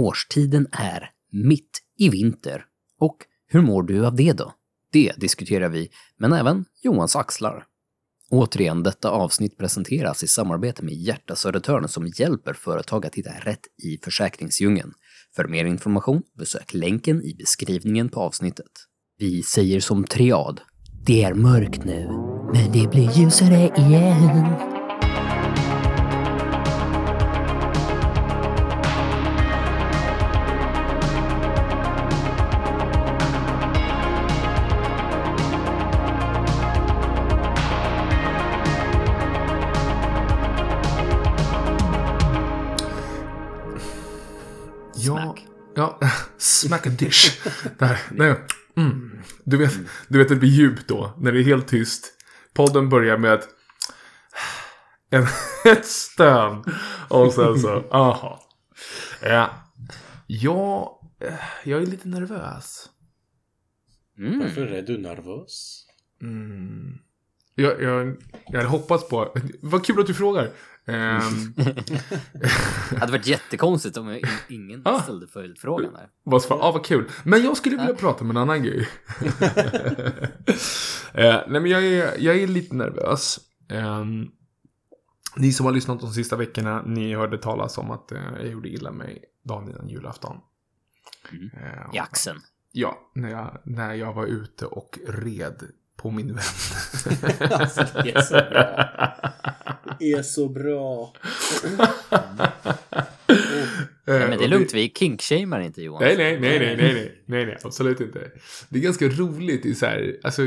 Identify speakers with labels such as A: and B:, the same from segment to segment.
A: årstiden är mitt i vinter. Och hur mår du av det då? Det diskuterar vi, men även Johans axlar. Återigen, detta avsnitt presenteras i samarbete med Hjärta Södertörn som hjälper företag att hitta rätt i försäkringsdjungeln. För mer information, besök länken i beskrivningen på avsnittet. Vi säger som triad. Det är mörkt nu, men det blir ljusare igen. Smack
B: a dish. Där, nej, mm. du, vet, du vet, det blir djupt då, när det är helt tyst. Podden börjar med ett, en, ett stön. Och sen så, aha. Ja, jag, jag är lite nervös.
A: Mm.
C: Varför är du nervös?
B: Mm. Jag, jag, jag hade hoppats på, vad kul att du frågar. Ehm,
A: Det hade varit jättekonstigt om in- ingen
B: Ah.
A: ställde följdfrågan där.
B: Vad svar? Ah, vad kul. Men jag skulle vilja prata om en annan grej. eh, nej, men jag är, jag är lite nervös. Ehm, ni som har lyssnat de sista veckorna, ni hörde talas om att eh, jag gjorde illa mig dagen innan julafton.
A: Mm.
B: Eh,
A: I axeln.
B: Ja, när jag, när jag var ute och red på min vän.
C: Alltså, det är så bra. Det är så bra.
A: Nej, men det är lugnt, vi kinkshamear inte Johan.
B: Nej, nej, nej, nej, nej, nej, nej, nej, absolut inte. Det är ganska roligt i så här, alltså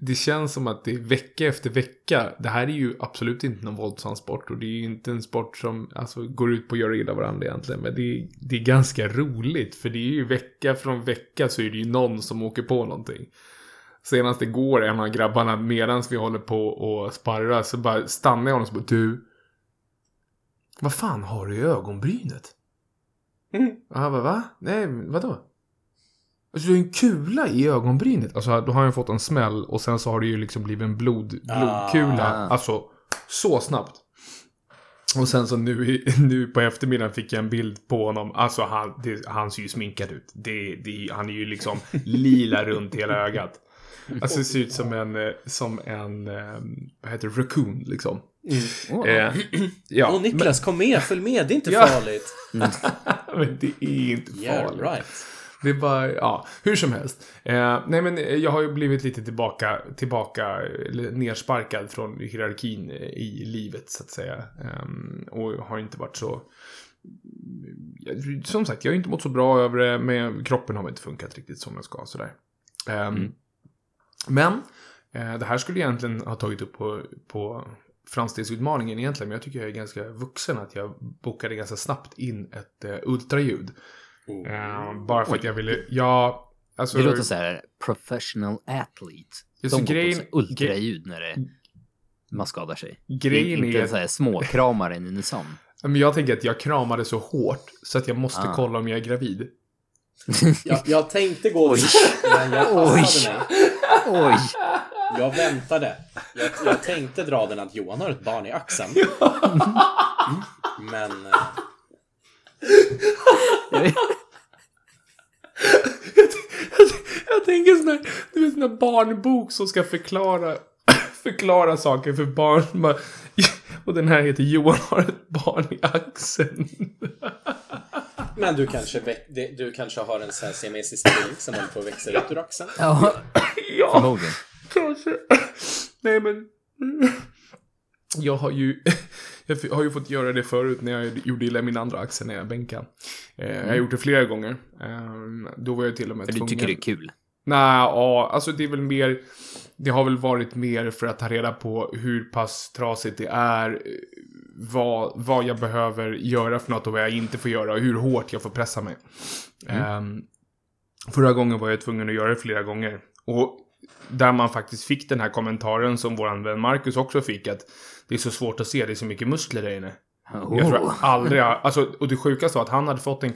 B: det känns som att det är vecka efter vecka. Det här är ju absolut inte någon våldsam sport och det är ju inte en sport som alltså, går ut på att göra illa varandra egentligen. Men det är, det är ganska roligt för det är ju vecka från vecka så är det ju någon som åker på någonting. Senast igår, en av grabbarna, medan vi håller på och sparrar så bara stannar jag honom och så bara, du. Vad fan har du i ögonbrynet?
C: Mm.
B: Och han bara, va? Nej, vadå? Alltså du har en kula i ögonbrynet. Alltså då har han fått en smäll och sen så har det ju liksom blivit en blod, blodkula.
A: Ah.
B: Alltså så snabbt. Och sen så nu, nu på eftermiddagen fick jag en bild på honom. Alltså han, det, han ser ju sminkad ut. Det, det, han är ju liksom lila runt hela ögat. Alltså det ser ut som en, eh, som en, eh, vad heter det, raccoon liksom.
A: Åh,
B: Eh, ja,
C: Och Niklas, kom med, följ med, det är inte
B: Ja.
C: farligt.
B: men, men det är inte
C: Yeah,
B: farligt.
C: right.
B: Det är bara, ja, hur som helst. Eh, nej men jag har ju blivit lite tillbaka, tillbaka, nersparkad från hierarkin i livet så att säga. Ehm, och har inte varit så... Som sagt, jag har inte mått så bra över det, men kroppen har inte funkat riktigt som den ska sådär. Ehm,
A: Mm.
B: Men, eh, det här skulle jag egentligen ha tagit upp på, på framstegsutmaningen egentligen, men jag tycker jag är ganska vuxen att jag bokade ganska snabbt in ett eh, ultraljud.
C: Oh.
B: Eh, bara för att jag ville, ja, alltså.
A: Det låter så här professional athlete.
B: Ja,
A: De går
B: grejen-
A: på ultraljud när det, man skadar sig.
B: Grejen
A: inte
B: är,
A: så här småkramar i Nynäshamn.
B: men jag tänker att jag kramade så hårt så att jag måste
A: Ah.
B: kolla om jag är gravid.
C: Jag, jag tänkte gå dit, men jag passade mig.
A: Oj!
C: Jag väntade. Jag, jag tänkte dra den att Johan har ett barn i axeln. Men... eh,
B: jag tänker sån här, du vet sån här barnbok som ska förklara, förklara saker för barn. Och den här heter Johan har ett barn i axeln.
C: Men du kanske, du kanske har en sån här siamesisk tvilling som håller på att växa ut ur axeln?
A: Ja,
B: Ja,
A: förmodligen.
B: kanske. Nej men. Jag har ju, jag har ju fått göra det förut när jag gjorde illa min andra axel när jag bänkade. Eh, Jag har gjort det flera gånger. Eh, Då var jag till och med
A: För du
B: tvungen.
A: tycker det är kul.
B: Nej, ja, alltså det är väl mer... Det har väl varit mer för att ta reda på hur pass trasigt det är, eh, vad, vad jag behöver göra för något och vad jag inte får göra och hur hårt jag får pressa mig. Ehm, förra gången var jag tvungen att göra det flera gånger. Och där man faktiskt fick den här kommentaren som våran vän Marcus också fick att det är så svårt att se, det är så mycket muskler där inne. Jag tror
A: Oh.
B: aldrig, alltså, och det sjukaste var att han hade fått den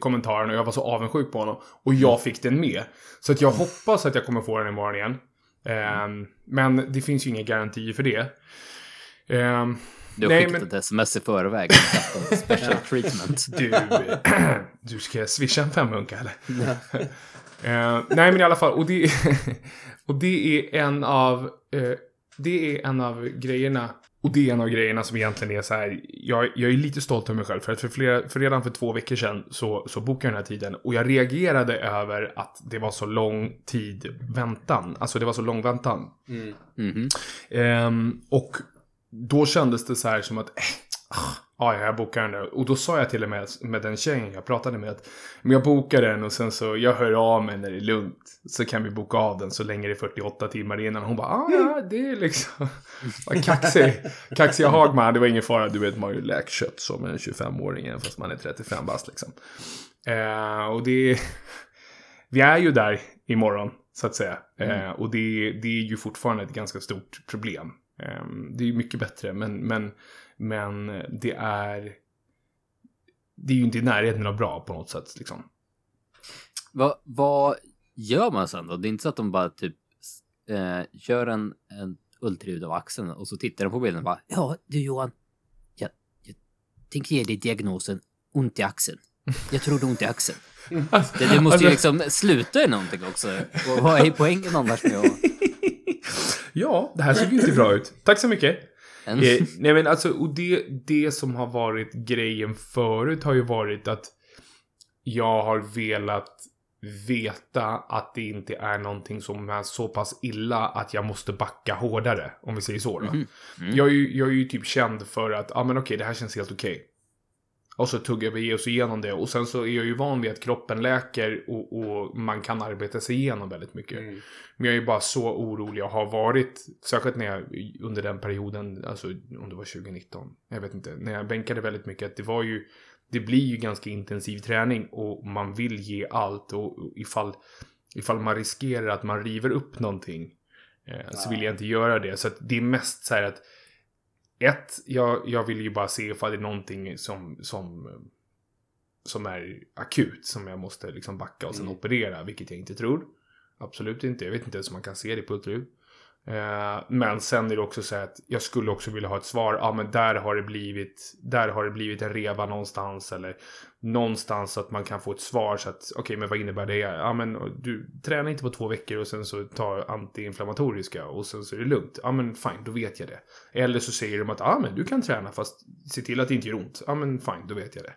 B: kommentaren och jag var så avundsjuk på honom. Och jag fick den med. Så att jag hoppas att jag kommer få den imorgon igen. Ehm, men det finns ju inga garantier för det. Ehm,
A: Du har
B: Nej,
A: skickat
B: men-
A: ett sms i förväg. Special treatment.
B: Du, du ska swisha en femhunka eller? Eh, nej men i alla fall, och det, och det är en av, eh, det är en av grejerna, och det är en av grejerna som egentligen är så här, jag, jag är lite stolt över mig själv, för att för, flera, för redan för två veckor sedan så, så bokade jag den här tiden, och jag reagerade över att det var så lång tid väntan, alltså det var så lång väntan.
C: Mm.
A: Mhm.
B: Ehm, och då kändes det så här som att, eh, ah, ja, jag bokar den nu. Och då sa jag till och med med den tjejen jag pratade med att, men jag bokar den och sen så, jag hör av mig när det är lugnt. Så kan vi boka av den så länge det är 48 timmar innan. Hon bara, ah, ja, det är liksom, kaxig, kaxiga Hagman, det var ingen fara, du vet, man har ju läkkött som en 25-åring även fast man är 35 bast liksom. Eh, och det är, vi är ju där imorgon, så att säga. Eh, och det, det är ju fortfarande ett ganska stort problem. Eh, det är ju mycket bättre, men, men, men det är... Det är ju inte i närheten av bra på något sätt, liksom.
A: Vad, vad gör man sen då? Det är inte så att de bara typ eh, gör en, en ultraljud av axeln och så tittar de på bilden och bara Ja, du Johan. Jag, jag tänker ge dig diagnosen ont i axeln. Jag tror du har ont i axeln. Det, det måste ju
B: Alltså-
A: liksom sluta i någonting också. Och vad är poängen annars med att...
B: Ja, det här såg ju inte bra ut. Tack så mycket. Eh, nej men alltså, och det, det som har varit grejen förut har ju varit att jag har velat veta att det inte är någonting som är så pass illa att jag måste backa hårdare, om vi säger så då.
A: Mhm. Mm.
B: Jag, är ju, jag är ju typ känd för att, ja ah, men okej, det här känns helt okej. Och så tuggar vi oss igenom det. Och sen så är jag ju van vid att kroppen läker och, och man kan arbeta sig igenom väldigt mycket.
C: Mm.
B: Men jag är bara så orolig och har varit, särskilt när jag under den perioden, alltså om det var 2019, jag vet inte, när jag bänkade väldigt mycket, att det var ju, det blir ju ganska intensiv träning och man vill ge allt och ifall, ifall man riskerar att man river upp någonting eh, så vill jag inte göra det. Så att det är mest så här att ett, jag, jag vill ju bara se ifall det är någonting som, som, som är akut som jag måste liksom backa och sen
C: Mm.
B: operera, vilket jag inte tror. Absolut inte. Jag vet inte ens om man kan se det på ultraljud. Eh, men sen är det också så att jag skulle också vilja ha ett svar. Ja, men där har det blivit, där har det blivit en reva någonstans eller någonstans så att man kan få ett svar så att okej, men vad innebär det? Ja, men du tränar inte på två veckor och sen så tar antiinflammatoriska och sen så är det lugnt. Ja, men fine, då vet jag det. Eller så säger de att ja, men du kan träna fast se till att det inte gör ont. Ja, men fine, då vet jag det.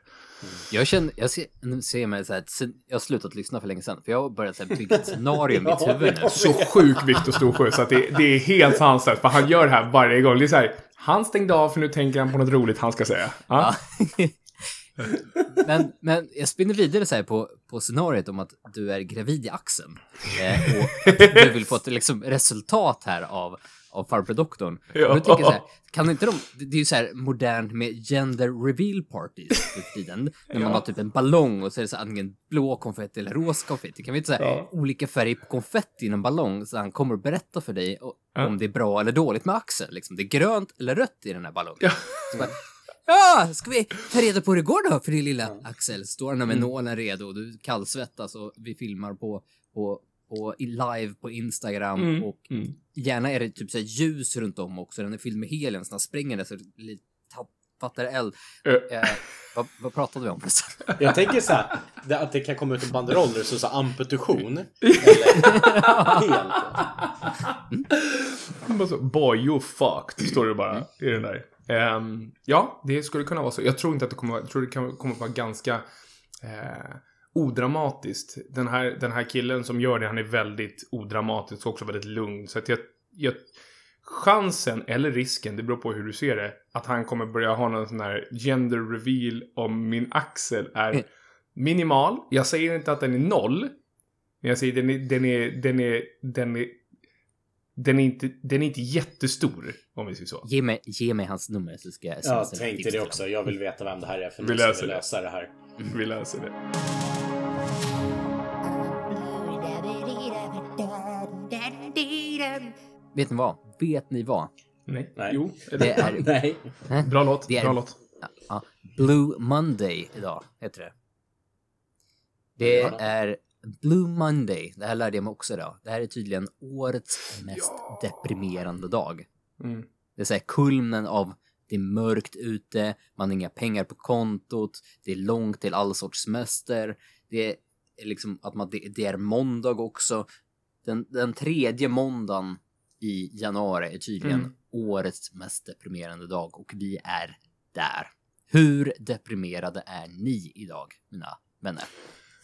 A: Jag känner, jag ser, ser mig så här, jag har slutat lyssna för länge sedan, för jag har börjat så här, bygga ett scenario i mitt huvud nu.
B: Så sjukt Viktor Storsjö så att det, det är helt sanslöst. För han gör det här varje gång. Det är så här, han stängde av för nu tänker han på något roligt han ska säga. Ja.
A: Ja. men, men jag spinner vidare så här på, på scenariot om att du är gravid i axeln. Eh, och att du vill få ett liksom, resultat här av, av farbror doktorn.
B: Ja.
A: Och tänker så här, kan inte de, det är ju så här modernt med gender reveal parties för tiden. När man
B: Ja.
A: har typ en ballong och så är det så antingen blå konfetti eller rosa konfetti. Kan vi inte säga
B: Ja.
A: olika färger på konfetti i en ballong så han kommer att berätta för dig om det är bra eller dåligt med axeln. Liksom, det är grönt eller rött i den här ballongen.
B: Ja.
A: Så Ja, ska vi ta reda på hur det går då för din lilla Axel? Står han där med
B: Mm.
A: nålen redo och du kallsvettas och vi filmar på, på, på live på Instagram
B: Mm.
A: och
B: Mm.
A: gärna är det typ så här ljus runt om också. Den är fylld med helium så han spränger det så fattar eld.
B: Eh.
A: Eh, vad, vad pratade vi om förresten?
C: Jag tänker så här, att det kan komma ut en banderoll där det står så här, amputation. Eller helt.
B: Bara så, Boy, you fucked, står det bara i den där. Ehm, ja, det skulle kunna vara så. Jag tror inte att det kommer, jag tror det kan, kommer vara ganska eh, odramatiskt. Den här, den här killen som gör det, han är väldigt odramatisk och också väldigt lugn. Så att jag, jag, chansen, eller risken, det beror på hur du ser det, att han kommer börja ha någon sån här gender reveal om min axel är minimal. Jag säger inte att den är noll. Men jag säger den är, den är, den är, den är, den är inte, den är inte jättestor, om vi säger så.
A: Ge mig, ge mig hans nummer så ska jag
C: Jag
A: smsa
C: tänkte det också. Jag vill veta vem det här är för
B: Vi
C: vi
B: det.
C: lösa det här.
B: Vi läser det.
A: Vet ni vad? Vet ni vad?
B: Nej.
C: Nej.
B: Jo.
A: Det är
C: Nej.
B: Bra låt.
A: Det är-
B: Bra låt.
A: ja, Blue Monday idag, heter det. Det
C: Ja.
A: är Blue Monday. Det här lärde jag mig också idag. Det här är tydligen årets mest deprimerande dag.
B: Mm.
A: Det är så här kulmen av det är mörkt ute, man har inga pengar på kontot, det är långt till all sorts semester, det är liksom att man, det, det är måndag också. Den, den tredje måndagen i januari är tydligen
B: Mm.
A: årets mest deprimerande dag och vi är där. Hur deprimerade är ni idag, mina vänner?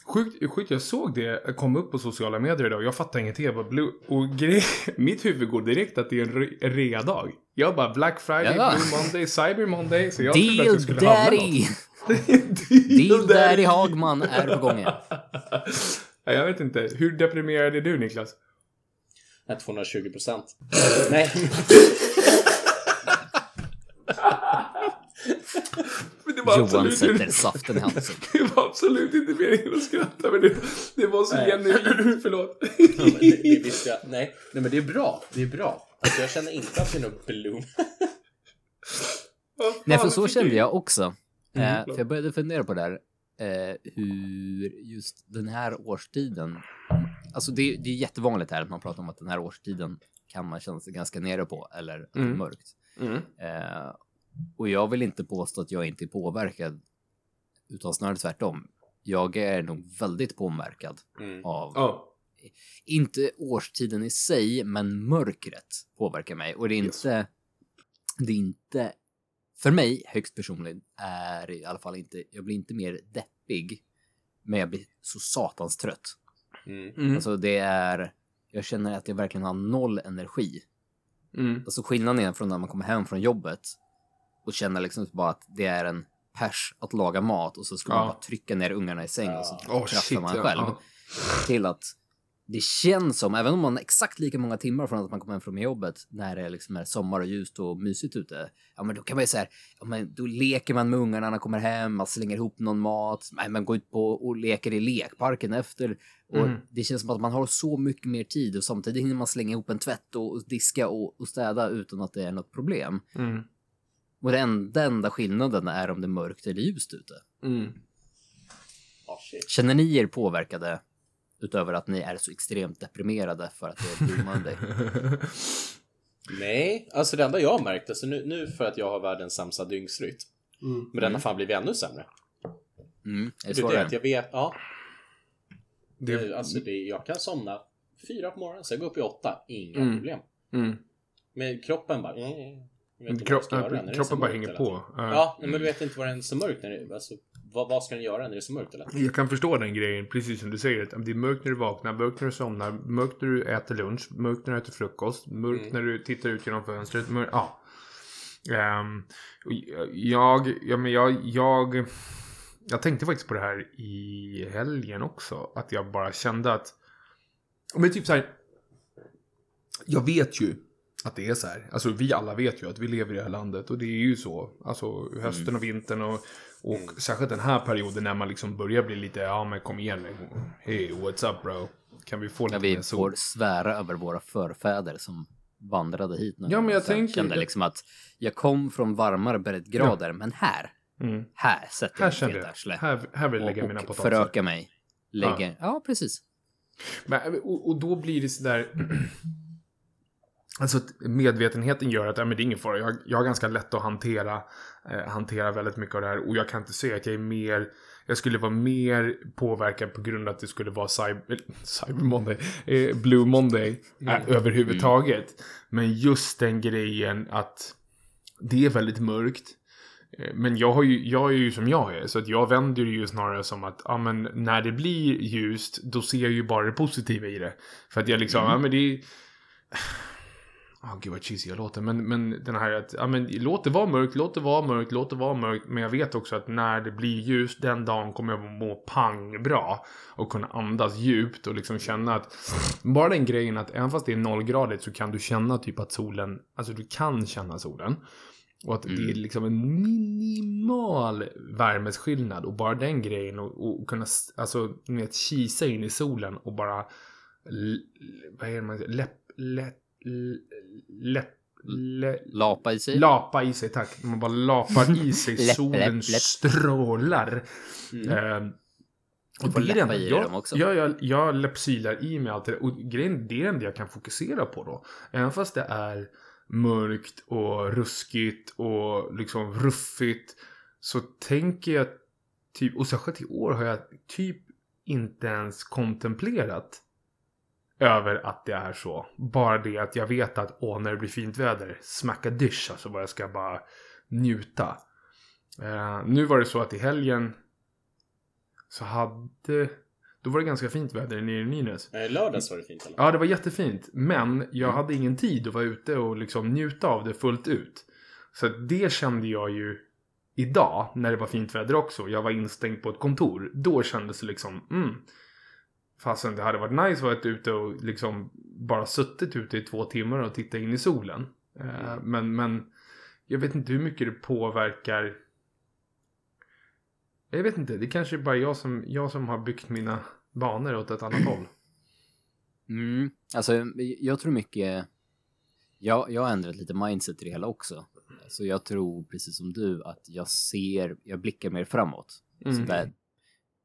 B: Sjukt, sjukt, jag såg det kom upp på sociala medier idag och jag fattar ingenting. Jag bara, blue, och grej, mitt huvud går direkt att det är en re- en rea-dag. Jag bara Black Friday,
A: Ja.
B: Blue Monday, Cyber Monday. Så jag trodde att
A: Deal
B: det skulle hamna
A: Daddy!
B: något.
A: Deal Daddy Hagman är på gång igen.
B: Ja, Jag vet inte. Hur deprimerad är du Niklas?
C: Nej, 220 procent. Nej,
B: Men det var
A: Johan sätter
B: inte-
A: saften i halsen.
B: Det var absolut inte meningen att skratta men det, det var så
C: Nej.
B: genuint. Förlåt.
C: ja, men det, det visste jag. Nej. Nej, men det är bra. Det är bra. Alltså, jag känner inte att det är något bloom.
B: Fan
A: Nej, för så kände jag också.
B: Mm,
A: Eh, för jag började fundera på det där. Eh, hur just den här årstiden. Alltså det, det är jättevanligt här att man pratar om att den här årstiden kan man känna sig ganska nere på eller
B: Mm.
A: mörkt.
B: Mm.
A: Eh, och jag vill inte påstå att jag inte är påverkad. Utan snarare tvärtom. Jag är nog väldigt påverkad
C: Mm.
A: av,
B: Ja.
A: inte årstiden i sig, men mörkret påverkar mig. Och det är
B: Yes.
A: inte, det är inte, för mig högst personligt är i alla fall inte, jag blir inte mer deppig, men jag blir så satans trött.
C: Mm.
B: Mm.
A: Alltså det är, jag känner att jag verkligen har noll energi.
B: Mm.
A: Alltså skillnaden är från när man kommer hem från jobbet och känner liksom bara att det är en pers att laga mat och så ska man
B: Ja.
A: bara trycka ner ungarna i säng och så
B: Åh,
A: kraschar man själv.
B: ja.
A: Till att det känns som, även om man exakt lika många timmar från att man kommer hem från jobbet när det liksom är sommar och ljust och mysigt ute. Ja, men då kan man ju säga, ja, men då leker man med ungarna när man kommer hem, man slänger ihop någon mat, nej, man går ut på och leker i lekparken efter. Och
B: Mm.
A: det känns som att man har så mycket mer tid och samtidigt hinner man slänga ihop en tvätt och, och diska och, och städa utan att det är något problem.
B: Mm.
A: Och den enda, enda skillnaden är om det är mörkt eller ljust ute.
B: Mm.
C: Shit.
A: Känner ni er påverkade utöver att ni är så extremt deprimerade för att det är Blue Monday?
C: Nej, alltså det enda jag har märkt, alltså nu, nu för att jag har världens sämsta dygnsrytm. Men den har fan blivit ännu sämre.
A: Mm, är det
C: Det
A: det
C: att jag vet, ja.
B: Det,
C: Det, alltså det, jag kan somna fyra på morgonen, sen gå upp i åtta. Inga
B: Mm.
C: problem.
B: mm.
C: Men kroppen bara... Mm,
B: Kropp,
C: är så
B: kroppen bara
C: mörkt
B: hänger på. Uh,
C: Ja, men du vet inte vad det är så mörkt när det alltså, vad, vad ska den göra när det är så mörkt eller?
B: Jag kan förstå den grejen, precis som du säger. Att det är mörkt när du vaknar, mörkt när du somnar, mörkt när du äter lunch, mörkt när du äter frukost, mörkt
C: Mm.
B: när du tittar ut genom fönstret. Mörkt, ja. Och jag, ja, men jag, jag, jag tänkte faktiskt på det här i helgen också. Att jag bara kände att, men typ så här. Jag vet ju att det är så här. Alltså vi alla vet ju att vi lever i det här landet och det är ju så. Alltså hösten och vintern och, och
C: Mm.
B: särskilt den här perioden när man liksom börjar bli lite, ja men kom igen nu. Hey, what's up bro? Kan vi få lite
A: vi
B: mer sol?
A: får svära över våra förfäder som vandrade hit nu.
B: Ja, men jag
A: Sen
B: tänker-
A: kände liksom att jag kom från varmare breddgrader, men här,
B: Mm.
A: här sätter
B: Här
A: jag mitt arsle.
B: här, här vill jag lägga
A: och,
B: mina potatisar.
A: föröka mig. Lägger, ja. precis.
B: Men, och, och då blir det sådär... Alltså medvetenheten gör att ja, men det är ingen fara. Jag, jag har ganska lätt att hantera, eh, hantera väldigt mycket av det här. Och jag kan inte säga att jag är mer... Jag skulle vara mer påverkad på grund av att det skulle vara cyber, cyber Monday, eh, Blue Monday eh, överhuvudtaget. Men just den grejen att det är väldigt mörkt. Eh, Men jag, har ju, jag är ju som jag är, så att jag vänder det ju snarare som att ja, men när det blir ljust, då ser jag ju bara det positiva i det. För att jag liksom, ja men det är... Åh gud vad cheesy jag låter, men, men den här att, ja men låt det vara mörkt, låt det vara mörkt, låt det vara mörkt. Men jag vet också att när det blir ljust, den dagen kommer jag må pang bra. Och kunna andas djupt och liksom känna att, bara den grejen att även fast det är nollgradigt så kan du känna typ att solen, alltså du kan känna solen. Och att det är liksom en minimal värmesskillnad. Och bara den grejen och, och kunna, alltså, ni vet, kisa in i solen och bara, vad är det man läpp, läpp, l- läpp, lä,
A: Lapa i sig.
B: lapa i sig, tack. Man bara lapar i sig,
A: Läpp,
B: solen
A: läpp, läpp.
B: strålar.
C: Mm.
A: Du får
B: det är
A: i
B: enda-
A: dem också.
B: Ja, jag, jag läppsylar i mig allt det där. Och grejen, det är det jag kan fokusera på då. Även fast det är mörkt och ruskigt och liksom ruffigt. Så tänker jag typ, och särskilt i år har jag typ inte ens kontemplerat över att det är så. Bara det att jag vet att åh, när det blir fint väder, smacka dysch, alltså vad jag ska bara njuta. Eh, nu var det så att i helgen så hade, då var det ganska fint väder nere i Nynäs.
C: Eh, Lördags var det fint eller?
B: Ja, det var jättefint. Men jag hade ingen tid att vara ute och liksom njuta av det fullt ut. Så det kände jag ju idag, när det var fint väder också. Jag var instängd på ett kontor. Då kändes det liksom, mm. Fastän det hade varit nice att vara ute och liksom bara suttit ute i två timmar och tittat in i solen. Eh, men, men jag vet inte hur mycket det påverkar. Jag vet inte, det kanske är bara jag som, jag som har byggt mina banor åt ett annat håll.
A: Mm. Alltså, jag tror mycket... Jag, jag har ändrat lite mindset i det hela också. Så jag tror, precis som du, att jag ser, jag blickar mer framåt. Så
B: Mm.
A: där,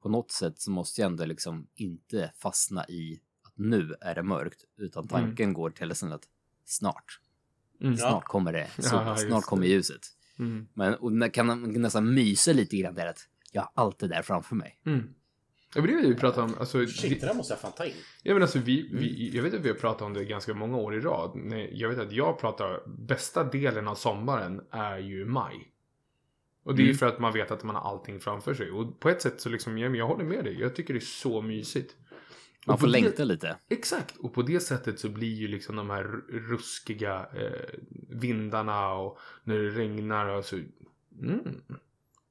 A: på något sätt så måste jag ändå liksom inte fastna i att nu är det mörkt, utan tanken går till liksom att snart,
B: Mm.
A: snart kommer det, så,
B: Ja,
A: snart kommer
B: det.
A: ljuset.
B: Mm.
A: Men och kan man nästan mysa lite grann där att jag har allt det där framför mig.
B: Mm. Ja, men det är det vi pratar om. Alltså,
C: Shit,
B: vi,
C: det där måste jag fan ta in.
B: ja, men alltså, vi, vi, jag vet att vi har pratat om det ganska många år i rad. Jag vet att jag pratar, bästa delen av sommaren är ju maj. Och det är ju
A: Mm.
B: för att man vet att man har allting framför sig. Och på ett sätt så liksom, ja, men jag håller med dig. Jag tycker det är så mysigt.
A: Man får längta lite.
B: Exakt, och på det sättet så blir ju liksom de här ruskiga eh, vindarna och när det regnar och så... Mm,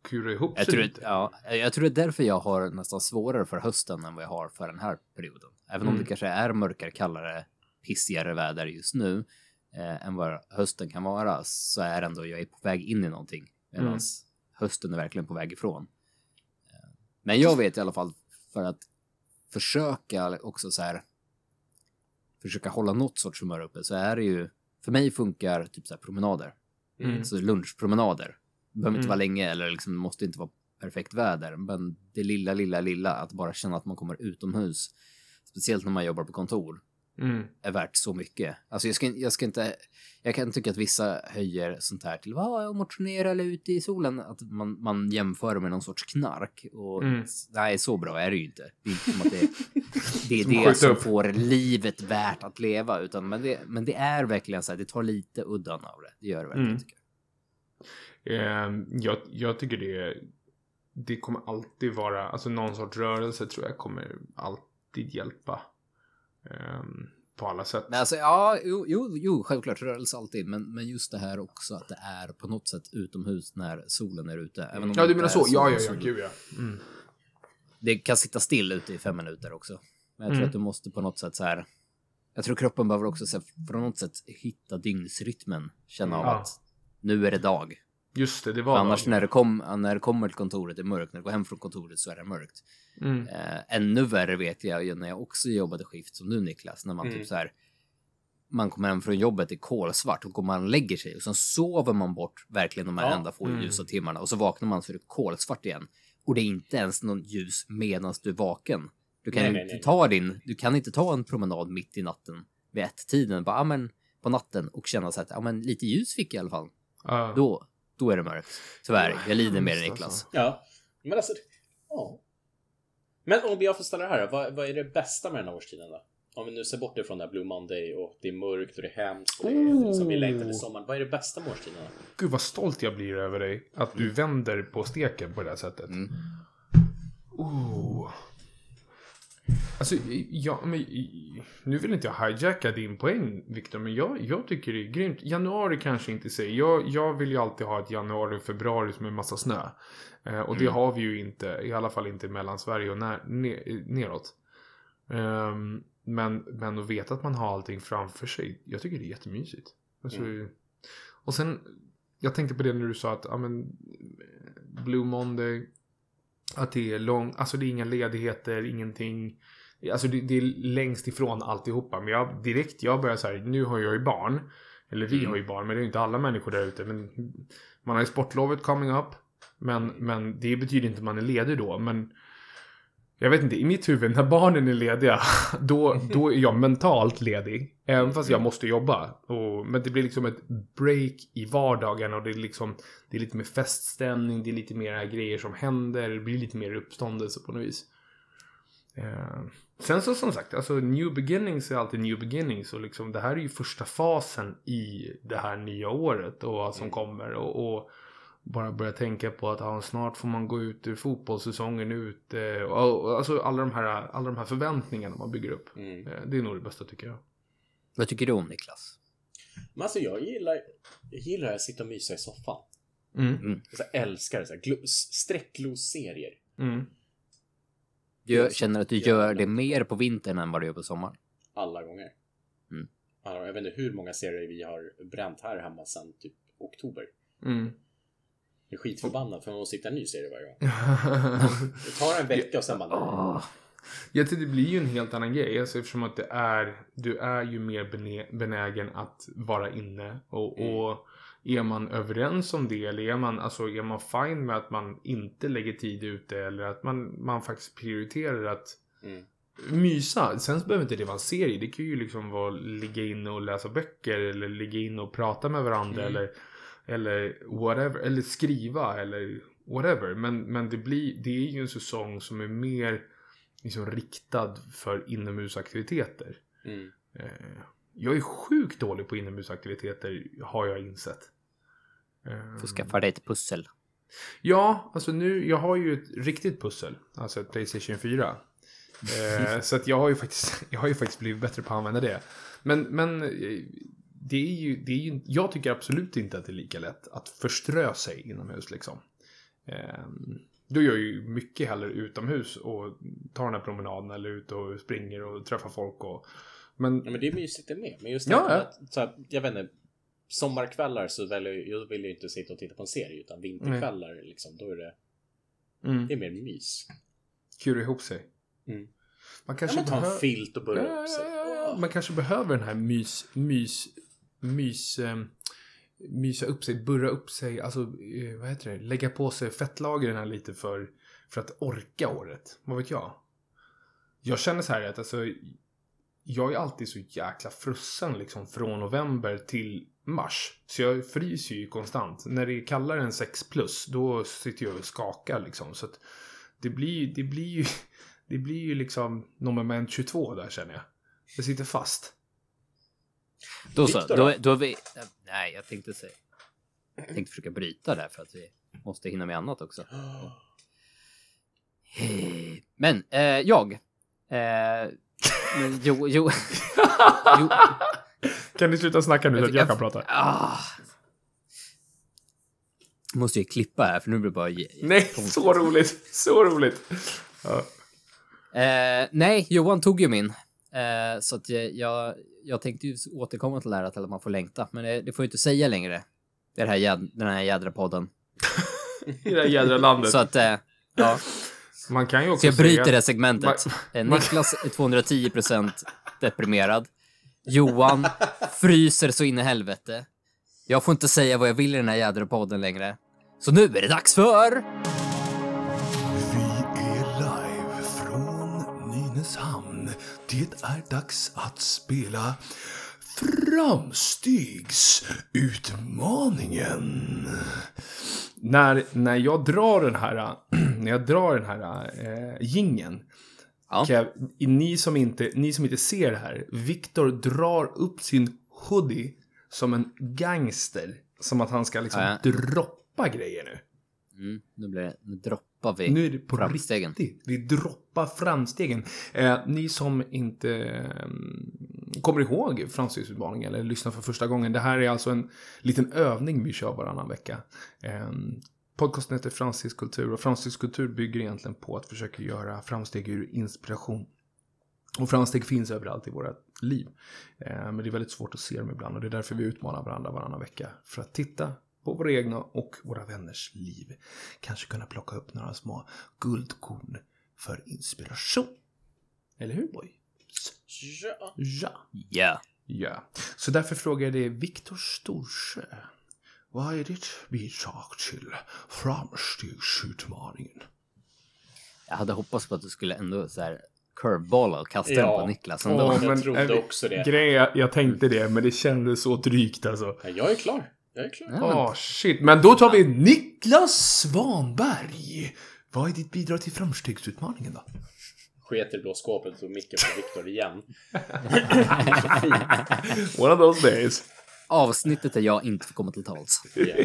B: kura ihop
A: Jag
B: sig
A: tror,
B: lite.
A: ja, jag tror det är därför jag har nästan svårare för hösten än vad jag har för den här perioden. Även om
B: Mm.
A: det kanske är mörkare, kallare, pissigare väder just nu eh, än vad hösten kan vara så är ändå jag är på väg in i någonting medan
B: Mm.
A: hösten är verkligen på väg ifrån. Eh, Men jag vet i alla fall för att försöka också så här försöka hålla något sorts humör uppe så är det ju för mig funkar typ så här promenader.
B: Mm.
A: Så lunchpromenader. Behöver inte
B: Mm.
A: vara länge eller liksom, måste inte vara perfekt väder. Men det lilla, lilla, lilla, att bara känna att man kommer utomhus, speciellt när man jobbar på kontor,
B: Mm.
A: är värt så mycket. Alltså jag ska, jag ska inte, jag kan tycka att vissa höjer sånt här till vad motionera eller ute i solen, att man, man jämför med någon sorts knark. Och
B: Mm.
A: nej, så bra är det ju inte. Det är inte som att det, det är
B: Som
A: det som
B: upp.
A: får livet värt att leva, utan men det, men det är verkligen så här, det tar lite uddan av det. Det gör det verkligen,
B: Mm.
A: tycker jag.
B: Ehm, jag, jag tycker det, det kommer alltid vara, alltså någon sorts rörelse tror jag kommer alltid hjälpa. Ehm, på alla sätt.
A: Men alltså, ja, jo, jo, jo självklart rörelse alltid, men, men just det här också att det är på något sätt utomhus när solen är ute. Även om
B: ja,
A: det
B: du menar så. Ja, ja, ja, gud ja. Mm.
A: Det kan sitta still ute i fem minuter också. Men jag tror
B: Mm.
A: att du måste på något sätt så här. Jag tror kroppen behöver också så här, på något sätt hitta dygnsrytmen. Känna av
B: Ja.
A: att nu är det dag.
B: Just det, det
A: För
B: var
A: annars när det, kom, när det kommer till kontoret är det mörkt. När du går hem från kontoret så är det mörkt.
B: Mm.
A: Eh, ännu värre vet jag ju när jag också jobbade skift som du Niklas. När man
C: Mm.
A: typ så här. Man kommer hem från jobbet i kolsvart och går man och lägger sig och sen sover man bort verkligen de här
C: Ja.
A: enda få
B: Mm.
A: ljusa timmarna och så vaknar man så är det kolsvart igen. Och det är inte ens någon ljus medan du är vaken. Du kan
C: Nej,
A: ju
C: nej,
A: inte
C: nej.
A: ta din, du kan inte ta en promenad mitt i natten vid ett tiden bara, ja, men på natten och känna så att, ja men lite ljus fick jag i alla fall.
B: Ja.
A: Då, då är det mörkt. Tyvärr, jag lider med dig Niklas.
B: alltså.
C: Ja, men alltså... Ja. Men om jag får ställa det här vad, vad är det bästa med den här årstiden då? Om vi nu ser bort ifrån det här Blue Monday och det är mörkt och det är hemskt och det är liksom, vi längtar till sommaren. Vad är det bästa med årstiden då?
B: Gud vad stolt jag blir över dig. Att du vänder på steken på det här sättet.
A: Mm.
B: Oh. Alltså, ja, men, nu vill inte jag hijacka din poäng, Viktor, men jag, jag tycker det är grymt. Januari kanske inte säger. Jag, jag vill ju alltid ha ett januari och februari som är massa snö. Eh, och det
A: Mm.
B: har vi ju inte, i alla fall inte i Mellansverige och när, ner, neråt. Ehm, men, men att veta att man har allting framför sig, jag tycker det är jättemysigt. Alltså, Och sen, jag tänkte på det när du sa att, ja men, Blue Monday, att det är lång, alltså det är inga ledigheter, ingenting. Alltså det, det är längst ifrån alltihopa. Men jag, direkt, jag börjar så här, nu har jag ju barn. Eller vi
A: Mm.
B: har ju barn, men det är ju inte alla människor där ute. Men man har ju sportlovet coming up. Men, men det betyder inte att man är ledig då. Men Jag vet inte, i mitt huvud när barnen är lediga, då, då är jag mentalt ledig. Även fast jag måste jobba. Och, men det blir liksom ett break i vardagen och det är liksom, det är lite mer feststämning, det är lite mer grejer som händer, det blir lite mer uppståndelse på något vis. Eh, sen så som sagt, alltså new beginnings är alltid new beginnings och liksom det här är ju första fasen i det här nya året och vad som
C: Mm.
B: kommer och, och bara börja tänka på att ja, snart får man gå ut ur fotbollssäsongen ut. Eh, alltså alla de, här, alla de här förväntningarna man bygger upp.
C: Mm.
B: Eh, det är nog det bästa tycker jag.
A: Vad tycker du om Niklas?
C: Men alltså jag gillar, jag gillar att sitta och mysa i soffan.
B: Mm.
C: Jag så här älskar sträcklos-serier.
B: Mm.
A: Du känner att du gör det mer på vintern än vad du gör på sommaren?
C: Alla gånger.
A: Mm.
C: Alla- Jag vet inte hur många serier vi har bränt här hemma sedan typ oktober.
B: Mm.
C: Är skitförbannad för man måste hitta en ny serie varje gång. Det tar en vecka och sen bara...
B: Jag tror det blir ju en helt annan grej. Alltså, eftersom att det är, du är ju mer benägen att vara inne. Och,
C: Mm.
B: och är man överens om det eller är man, alltså, är man fine med att man inte lägger tid ute eller att man, man faktiskt prioriterar att
C: Mm.
B: mysa. Sen så behöver inte det vara en serie. Det kan ju liksom vara ligga inne och läsa böcker eller ligga inne och prata med varandra
C: Mm.
B: eller, eller whatever. Eller skriva eller whatever. Men, men det, blir, det är ju en säsong som är mer liksom riktad för inomhusaktiviteter.
C: Mm.
B: Eh, jag är sjukt dålig på inomhusaktiviteter har jag insett. Eh,
A: Får skaffa dig ett pussel.
B: Ja, alltså nu, jag har ju ett riktigt pussel. Alltså ett Playstation 4. Eh, så att jag har, ju faktiskt, jag har ju faktiskt blivit bättre på att använda det. Men, men det är ju, det är ju, jag tycker absolut inte att det är lika lätt att förströ sig inomhus liksom. Eh, då gör jag ju mycket hellre utomhus och tar den här promenaden eller ut och springer och träffar folk och... Men,
C: Ja, men det är mysigt det med. Men just
B: Ja,
C: det
B: ja.
C: att, så här, jag vet inte. Sommarkvällar så väljer jag, vill ju inte sitta och titta på en serie utan vinterkvällar liksom, då är det,
B: mm,
C: det är mer mys.
B: kura ihop sig.
C: Mm.
B: Man
C: Ja,
B: kanske
C: man tar en filt och burrar
B: Ja,
C: upp sig.
B: ja, ja. Man kanske behöver den här mys, mys, mys, mysa upp sig, burra upp sig, alltså eh, vad heter det, lägga på sig fettlagren här lite för, för att orka året. Vad vet jag? Jag känner så här att alltså, jag är alltid så jäkla frusen liksom från november till mars. Så jag fryser ju konstant. När det är kallare än 6 plus, då sitter jag och skakar liksom. Så att det blir, det blir ju, det blir ju liksom moment 22 där känner jag. Det sitter fast.
A: Då så,
C: Viktor
A: då,
C: då?
A: vi... Nej, jag tänkte säga... Jag tänkte försöka bryta där för att vi måste hinna med annat också. Men, eh, jag. Eh, men, jo, jo, jo,
B: Kan ni sluta snacka nu så att jag kan prata?
A: Ah. Måste ju klippa här för nu blir det bara...
B: Nej, så roligt! Så roligt! Ja.
A: Eh, nej, Johan tog ju min. Eh, så att jag, jag, tänkte ju återkomma till det här att man får längta. Men det, det får jag inte säga längre. Det här jäd, den här jädra podden.
B: I det här jädra landet.
A: Så att, eh, ja.
B: Man kan ju också
A: Så jag bryter
B: säga...
A: det segmentet. Eh,
B: man-
A: Niklas är 210% deprimerad. Johan fryser så in i helvete. Jag får inte säga vad jag vill i den här jädra podden längre. Så nu är det dags för...
D: Det är dags att spela Framstegsutmaningen.
B: När, när jag drar den här, när jag drar den här eh, gingen.
A: Ja.
B: Jag, ni, som inte, ni som inte ser det här. Viktor drar upp sin hoodie som en gangster. Som att han ska liksom
A: Ja,
B: droppa grejer nu.
A: Mm, nu, blir det, nu droppar vi
B: Nu är det på
A: framstegen.
B: riktigt. Vi droppar framstegen. Eh, ni som inte eh, kommer ihåg framstegsutmaningen eller lyssnar för första gången. Det här är alltså en liten övning vi kör varannan vecka. Eh, podcasten heter Framstegskultur och framstegskultur bygger egentligen på att försöka göra framsteg ur inspiration. Och framsteg finns överallt i våra liv. Eh, men det är väldigt svårt att se dem ibland och det är därför vi utmanar varandra varannan vecka. För att titta på våra egna och våra vänners liv. Kanske kunna plocka upp några små guldkorn för inspiration. Eller hur boy?
C: Ja.
B: Ja.
A: Ja.
B: Ja. Så därför frågar jag dig Viktor Storsjö. Vad är ditt bidrag till framstegsutmaningen?
A: Jag hade hoppats på att du skulle ändå så här curveballa och kasta den
C: Ja.
A: på Niklas ändå.
B: Åh,
C: Jag trodde
B: äh,
C: också det.
B: Grejen, jag, jag tänkte det, men det kändes så drygt alltså.
C: Ja, Jag är klar. Jag är klar.
A: Ja, men-
B: shit. Men då tar vi.
D: Niklas Svanberg. Vad är ditt bidrag till framstegsutmaningen då?
C: Sket i blå skåpet och tog micken från Viktor igen.
B: One of those days.
A: Avsnittet där jag inte får komma till tals.
C: Igen.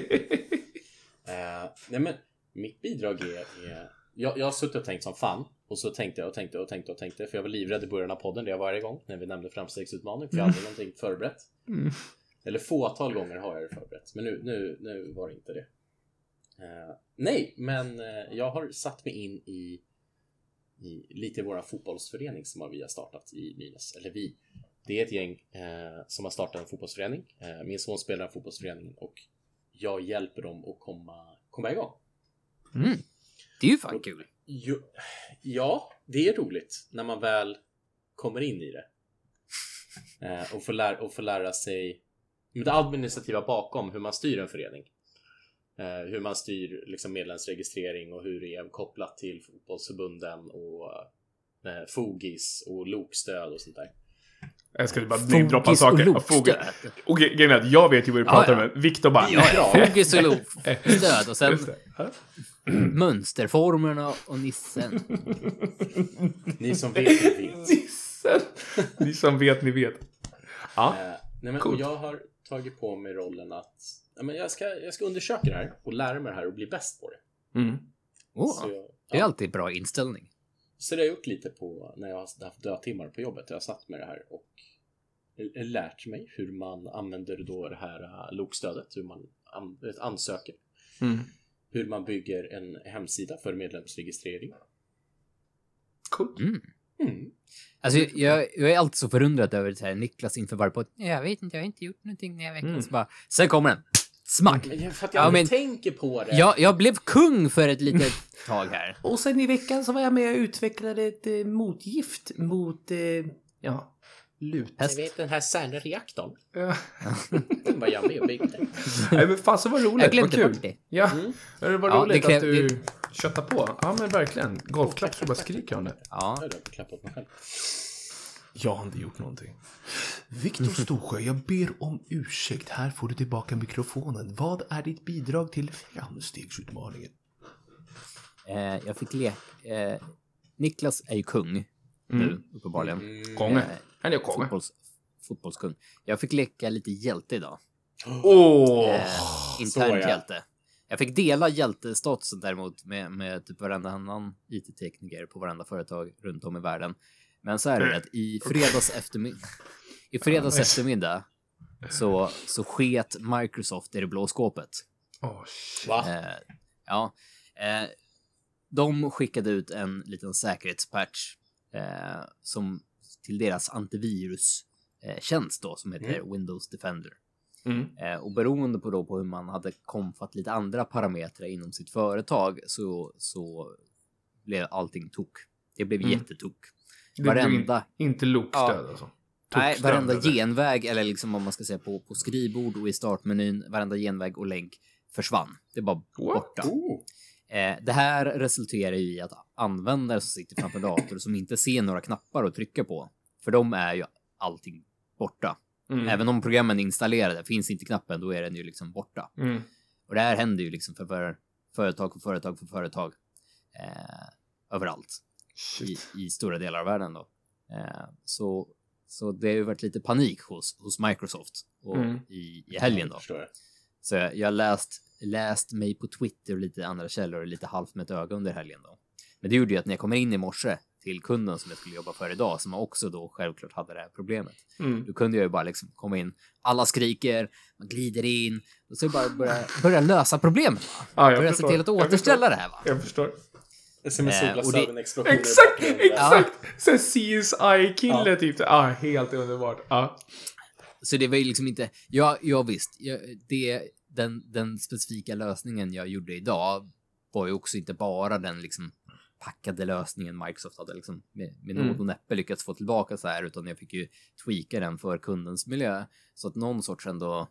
C: Eh, nej men, mitt bidrag är... är jag, jag har suttit och tänkt som fan. Och så tänkte jag och tänkte och tänkte och tänkte. För jag var livrädd i början av podden, det jag varje gång. När vi nämnde framstegsutmaning. För jag hade någonting förberett. Eller fåtal gånger har jag det förberett. Men nu, nu, nu var det inte det. Eh, nej, men eh, jag har satt mig in i, i lite i vår fotbollsförening som vi har startat i Nynäs. Eller vi. Det är ett gäng eh, som har startat en fotbollsförening. Min son spelar i fotbollsföreningen och jag hjälper dem att komma, komma igång.
A: Mm. Det är ju fan kul.
C: Jo, ja, det är roligt när man väl kommer in i det. Och, får lära, och får lära sig men det administrativa bakom hur man styr en förening. Eh, hur man styr liksom medlemsregistrering och hur det är kopplat till fotbollsförbunden och eh, Fogis och lokstöd och sånt där.
B: Jag ska bara namedroppa
A: Fogis och
B: saker.
A: lokstöd.
B: Foge- Okej, grejen är att jag vet ju vad du
A: Ja,
B: pratar
A: ja.
B: om. Viktor bara...
C: Ja, ja.
A: Fogis och stöd och sen.
B: Ja.
A: mönsterformerna och nissen.
C: Ni som vet, ni vet.
B: Nissen. Ni som vet, ni vet. Ja.
C: Eh, nej men,
B: Coolt.
C: och jag har tagit på mig rollen att ja, men jag, ska, jag ska undersöka det här och lära mig det här och bli bäst på det.
B: Mm.
C: Så jag,
A: det är
C: ja,
A: alltid bra inställning.
C: så det har jag gjort lite på när jag har haft dödtimmar på jobbet. Jag har satt med det här och lärt mig hur man använder då det här uh, lokstödet, hur man an- ansöker,
B: Mm.
C: hur man bygger en hemsida för medlemsregistrering.
B: Coolt.
A: Mm.
C: Mm.
A: Alltså, jag, jag är alltid så förundrad över det här Niklas inför varje podd. Jag vet inte, jag har inte gjort någonting den här veckan.
B: Mm.
A: Så bara, sen kommer den. Smack!
C: Men jag- för att jag
A: Ja, men-
C: tänker på det.
A: Jag, jag blev kung för ett litet tag här.
E: Och sen i veckan så var jag med och utvecklade ett eh, motgift mot, eh, ja, lut.
A: Häst.
C: Jag vet den här CERN-reaktorn.
B: Ja.
C: Den var jag med och byggde.
B: Nej, men fasen vad roligt.
A: Jag glömde
B: vad kul.
A: bort det.
B: Ja,
C: Mm.
B: det var
A: Ja,
B: roligt
A: det kräv-
B: att du köttar på. Ja, men verkligen. Golfklapp så bara skriker om det.
A: Ja.
C: Jag har klappat mig själv.
B: Jag har inte gjort någonting.
D: Viktor Storsjö, jag ber om ursäkt. Här får du tillbaka mikrofonen. Vad är ditt bidrag till framstegsutmaningen?
A: Eh, jag fick leka... Eh, Niklas är ju kung nu, uppenbarligen.
B: Konge.
A: Eh,
B: Han är konge.
A: fotbolls, fotbollskung. Jag fick leka lite hjälte idag.
B: Åh!
A: Eh, internt
C: så ja.
A: hjälte. Jag fick dela hjältestatusen däremot med, med typ varenda annan IT-tekniker på varenda företag runt om i världen. Men så är det att i fredags eftermiddag, i fredags eftermiddag så, så sket Microsoft i det blå skåpet.
C: Va?
A: Eh, ja, eh, de skickade ut en liten säkerhetspatch eh, som till deras antivirustjänst eh, tjänst då som heter Windows Defender.
B: Mm.
A: Eh, och beroende på då på hur man hade konfat lite andra parametrar inom sitt företag så, så blev allting tok. Det blev
B: Mm.
A: jättetok.
B: Det
A: Varenda,
B: in, inte lokstöd alltså.
A: nej, varenda
B: eller?
A: genväg eller liksom om man ska säga på, på skrivbord och i startmenyn, varenda genväg och länk försvann. Det var borta.
C: Oh.
A: Eh, det här resulterar ju i att användare som sitter framför dator som inte ser några knappar att trycka på, för dem är ju allting borta.
B: Mm.
A: Även om programmen är installerade, finns inte knappen, då är den ju liksom borta.
B: Mm.
A: Och det här händer ju liksom för, för företag för företag för företag eh, överallt i, i stora delar av världen då. Eh, så, så det har ju varit lite panik hos, hos Microsoft och
B: Mm.
A: i, i helgen då.
C: Jag.
A: Så jag jag har läst, läst mig på Twitter och lite andra källor lite halvt med ett öga under helgen då. Men det gjorde ju att när jag kommer in i morse till kunden som jag skulle jobba för idag, som också då självklart hade det här problemet.
B: Mm.
A: Då kunde jag ju bara liksom komma in, alla skriker, man glider in, och så bara börja, börja lösa problemet.
B: Ja, jag
A: börja se
B: förstår.
A: till att återställa det här. Va?
B: Jag förstår.
C: Det är som en
A: Eh, det-
C: solglasögonexplosion.
B: Exakt! Exakt! Sen CSI-kille
C: Ja.
B: typ. Ja, helt underbart. Ja.
A: Så det var ju liksom inte, ja, ja visst, jag, det, den, den specifika lösningen jag gjorde idag var ju också inte bara den liksom packade lösningen Microsoft hade liksom med, med
B: Mm.
A: nåd och näppe lyckats få tillbaka så här, utan jag fick ju tweaka den för kundens miljö så att någon sorts ändå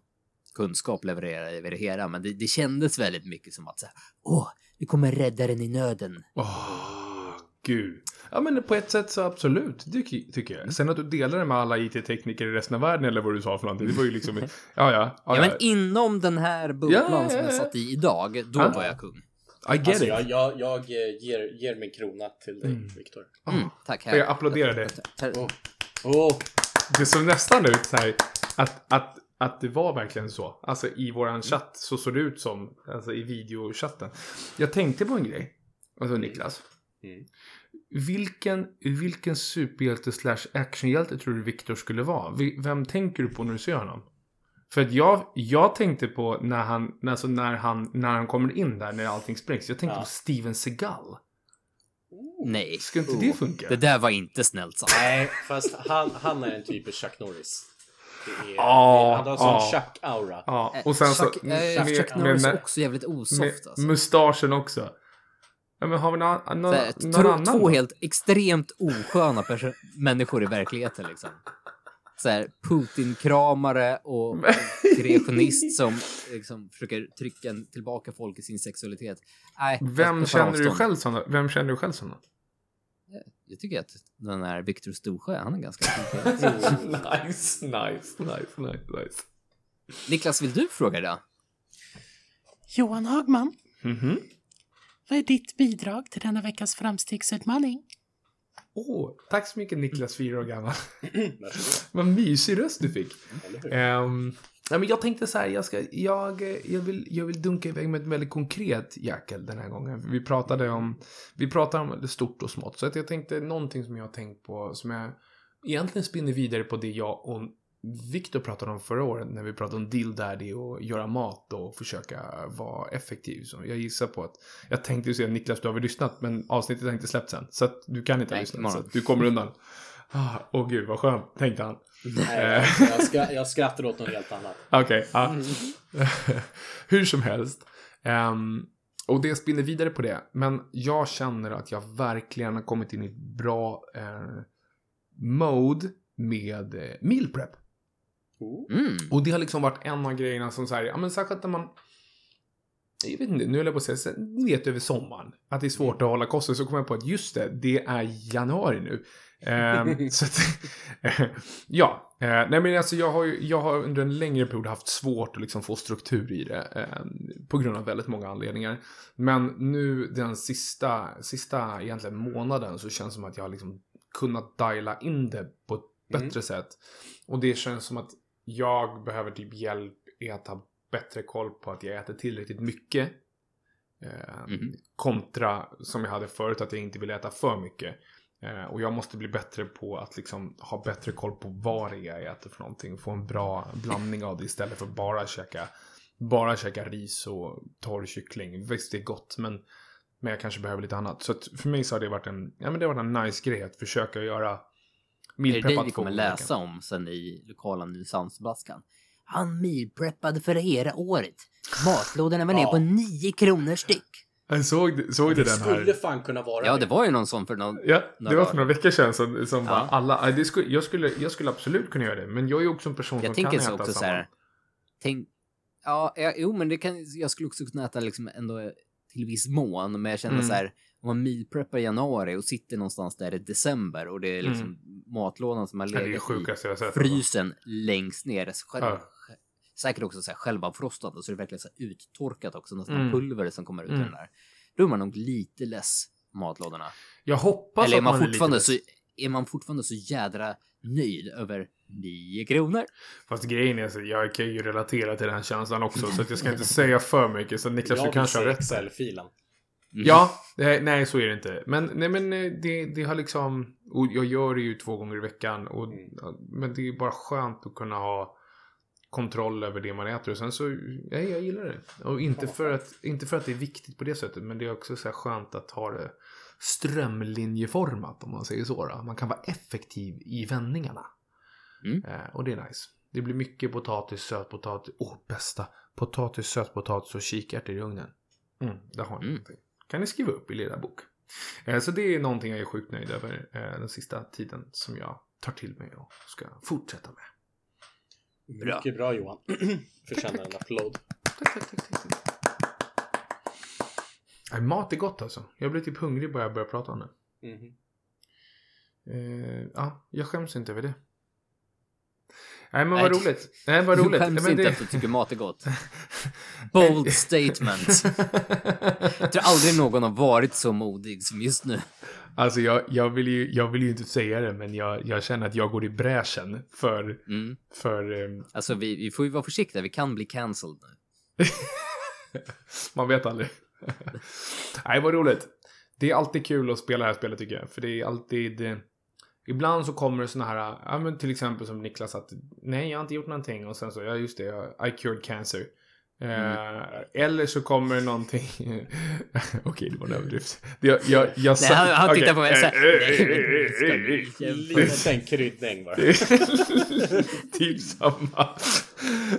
A: kunskap levererar över det hela. Men det, det kändes väldigt mycket som att så här, åh, nu kommer räddaren i nöden.
B: Åh, gud. Ja, men på ett sätt så absolut, det ty- tycker jag. Sen att du delar det med alla IT-tekniker i resten av världen eller vad du sa för någonting, det var ju liksom, ja, ja. ja,
A: Ja, men inom den här bubblan
B: Ja, ja,
A: som jag
B: ja.
A: satt i idag, då var jag kung.
B: I get
C: Alltså,
B: it.
C: jag, jag, jag eh, ger, ger min krona till dig,
B: Mm.
C: Viktor.
A: Mm, tack.
B: Får jag applådera det?
A: Här.
C: Åh,
B: Det såg nästan ut så här att, att, att det var verkligen så. Alltså i våran chatt så såg det ut som, alltså i videochatten. Jag tänkte på en grej, alltså Niklas.
C: Mm.
B: Vilken, vilken superhjälte slash actionhjälte tror du Viktor skulle vara? Vem tänker du på när du ser honom? För att jag, jag tänkte på när han, alltså när han, när han kommer in där, när allting sprängs. Jag tänkte
C: Ja.
B: på Steven Seagal.
A: Nej.
B: Ska inte det funka?
A: Det där var inte snällt sagt.
C: Nej, fast han, han är en typisk Chuck Norris. Det är,
B: Ja,
C: det, han har sån
B: ja.
C: Chuck-aura.
B: Och sen
A: Chuck,
B: så...
A: eh,
B: med-
A: Chuck
B: med-
A: Norris är
B: med-
A: också jävligt osoft
B: Med
A: alltså.
B: mustaschen också. Ja, men har vi någon, någon,
A: Så här,
B: någon
A: två,
B: annan
A: två helt extremt osköna människor i verkligheten liksom. Så här, Putin-kramare och kreationist som liksom försöker trycka tillbaka folk i sin sexualitet. Nej,
B: Vem känner du själv som Vem känner du själv som då?
A: Jag tycker att den här Viktor Storsjö, han är ganska
B: nice, nice, nice, nice, nice.
A: Niklas, vill du fråga då?
E: Johan Hagman,
B: Mhm.
E: vad är ditt bidrag till denna veckas framstegsutmaning?
B: Åh, tack så mycket Niklas, fyra år gammal. Vad mysig röst du fick. Um, ja, men jag tänkte så här, jag, ska, jag, jag, vill, jag vill dunka iväg med ett väldigt konkret jäkel den här gången. Vi pratade om, vi pratade om det stort och smått. Så att jag tänkte någonting som jag har tänkt på, som jag egentligen spinner vidare på det jag och Viktor pratade om förra året när vi pratade om deal daddy och göra mat och försöka vara effektiv. Så jag gissar på att, jag tänkte ju säga Niklas du har väl lyssnat men avsnittet har inte släppt än. Så att du kan inte ha
A: Nej,
B: lyssnat.
A: imorgon.
B: Så att du kommer undan. Ah, Åh gud vad skönt, tänkte han.
C: Nej, jag, jag, skra, jag skrattar åt något helt annat.
B: Okej, ja. Hur som helst. Ehm, och det spinner vidare på det. Men jag känner att jag verkligen har kommit in i ett bra eh, mode med eh, meal prep.
A: Mm.
B: Och det har liksom varit en av grejerna som så här, ja men särskilt när man jag vet inte, nu höll jag på att säga, ni vet över sommaren, att det är svårt att hålla kosten, så kom jag på att just det, det är januari nu. Ehm, så att, ja, eh, nej men alltså jag har, ju, jag har under en längre period haft svårt att liksom få struktur i det, eh, på grund av väldigt många anledningar. Men nu den sista, sista egentligen månaden så känns det som att jag har liksom kunnat diala in det på ett
C: Mm.
B: bättre sätt. Och det känns som att jag behöver typ hjälp i att ha bättre koll på att jag äter tillräckligt mycket. Eh,
A: Mhm.
B: Kontra som jag hade förut att jag inte vill äta för mycket. Eh, och jag måste bli bättre på att liksom ha bättre koll på vad det är jag äter för någonting. Få en bra blandning av det istället för bara käka, bara käka ris och torr kyckling. Visst, det är gott men, men jag kanske behöver lite annat. Så för mig så har det varit en, ja, men det har varit en nice grej att försöka göra
A: Är det dig vi kommer läsa om sen i lokala Nynäshamnsblaskan? Han mealpreppade för hela året. Matlådorna var ner
C: Ja.
A: på 9 kronor styck.
B: Jag såg, du- såg du
C: Det
B: den
C: skulle
B: här?
C: fan kunna vara
A: Ja, det var ju någon sån för någon...
B: Ja, det var för några veckor sedan som, som
A: Ja.
B: bara alla, ja, det skulle, jag, skulle, jag skulle absolut kunna göra det. Men jag är ju också en person
A: Jag
B: som
A: tänker
B: kan
A: så
B: äta
A: också så
B: samma.
A: här. Tänk... Ja, ja, jo, men det kan, jag skulle också kunna äta liksom ändå till viss mån. Men jag känner
B: Mm.
A: så här, om man mealpreppar i januari och sitter någonstans där i december och det är liksom matlådan som har
B: Mm. Är
A: legat i
B: sett.
A: frysen längst ner. Så Själv,
B: Ja.
A: Säkert också så här självavfrostat och så är det verkligen så här uttorkat också, nästan
B: Mm.
A: pulver som kommer ut
B: Mm.
A: ur den där. Då är man nog lite less matlådorna.
B: Jag hoppas
A: Eller är
B: att
A: man,
B: man är
A: fortfarande
B: lite
A: så, är man fortfarande så jädra nöjd över 9 kronor?
B: Fast grejen är så jag kan ju relatera till den känslan också. Så att jag ska inte säga för mycket. Så Niklas, du
C: Jag vill
B: kanske har
C: se
B: rätt.
C: Excel-filen.
A: Mm.
B: Ja, nej, nej så är det inte. Men, nej, men eh, det, det har liksom, och jag gör det ju två gånger i veckan. Och,
C: Mm.
B: Men det är bara skönt att kunna ha kontroll över det man äter. Och sen så, ja, jag gillar det. Och inte för, att, inte för att det är viktigt på det sättet. Men det är också så här skönt att ha det strömlinjeformat om man säger så. Då. Man kan vara effektiv i vändningarna.
A: Mm.
B: Eh, och det är nice. Det blir mycket potatis, sötpotatis. Åh, bästa. Potatis, sötpotatis och kikärtor i ugnen. Mm, där har ni
A: Mm.
B: någonting. Kan ni skriva upp i lilla bok. Eh, så det är någonting jag är sjukt nöjd över eh, den sista tiden som jag tar till mig och ska fortsätta med.
A: Bra.
C: Mycket bra Johan. Förtjänar en applåd.
B: Tack, tack, tack, tack, tack. Nej, mat är gott alltså. Jag blir typ hungrig bara jag börjar prata om det.
C: Mhm.
B: Eh, ja, jag skäms inte över det. Nej, men vad
A: Nej,
B: roligt. Nej, vad
A: Du
B: roligt.
A: skäms
B: Nej,
A: inte
B: det-
A: att du tycker mat är gott. Bold statement. Jag tror aldrig någon har varit så modig som just nu.
B: Alltså jag, jag, vill ju, jag vill ju inte säga det, men jag, jag känner att jag går i bräschen för,
A: Mm.
B: för eh,
A: Alltså vi, vi får ju vara försiktiga, vi kan bli cancelled nu.
B: man vet aldrig. Nej, vad roligt. Det är alltid kul att spela det här spelet tycker jag, för det är alltid... Eh, ibland så kommer det såna här, ja men till exempel som Niklas att nej, jag har inte gjort någonting och sen så, ja just det, jag, I cured cancer. Eh, eller så kommer det någonting... Okej, det var en överdrift. Jag, jag, jag,
A: Nej, han, han tittar
B: okej.
A: på mig så
B: Eh, eh, eh, eh, eh, eh,
A: här.
B: eh.
C: Liten kryddning bara.
B: typ samma.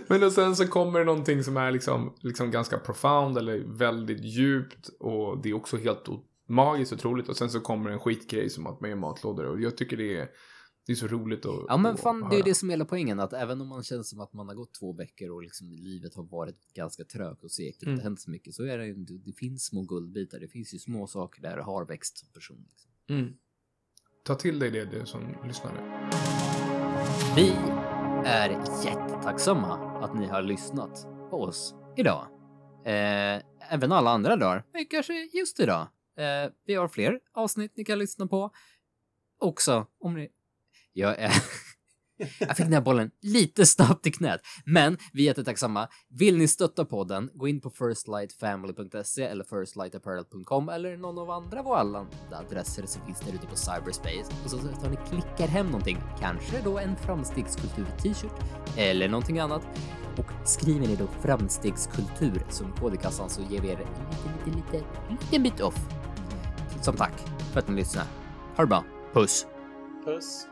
B: Men och sen så kommer det någonting som är liksom, liksom ganska profound eller väldigt djupt och det är också helt o- magiskt otroligt och sen så kommer en skitgrej som att man gör matlådor och jag tycker det är, det är så roligt att
A: Ja men fan, det är det som är hela poängen, att även om man känner som att man har gått två veckor och liksom livet har varit ganska trögt och segt, det har
B: Mm.
A: inte hänt så mycket, så är det ju, det, det finns små guldbitar, det finns ju små saker där det har växt som person. Liksom.
B: Mm. Ta till dig det du som lyssnar nu.
A: Vi är jättetacksamma att ni har lyssnat på oss idag. Eh, även alla andra dagar, men kanske just idag. Eh, vi har fler avsnitt ni kan lyssna på. Också om ni... Jag är... Jag fick den här bollen lite snabbt i knät, men vi är jättetacksamma. Vill ni stötta podden, gå in på firstlightfamily.se eller firstlightapparel.com eller någon av andra av alla adresser som finns där ute på cyberspace. Och så tar ni klickar hem någonting, kanske då en framstegskultur-t-shirt eller någonting annat. Och skriver ni då framstegskultur som kod i kassan så ger vi er en liten, liten, liten, liten bit off. Som tack för att ni lyssnade. Ha det bra. Puss!
C: Puss.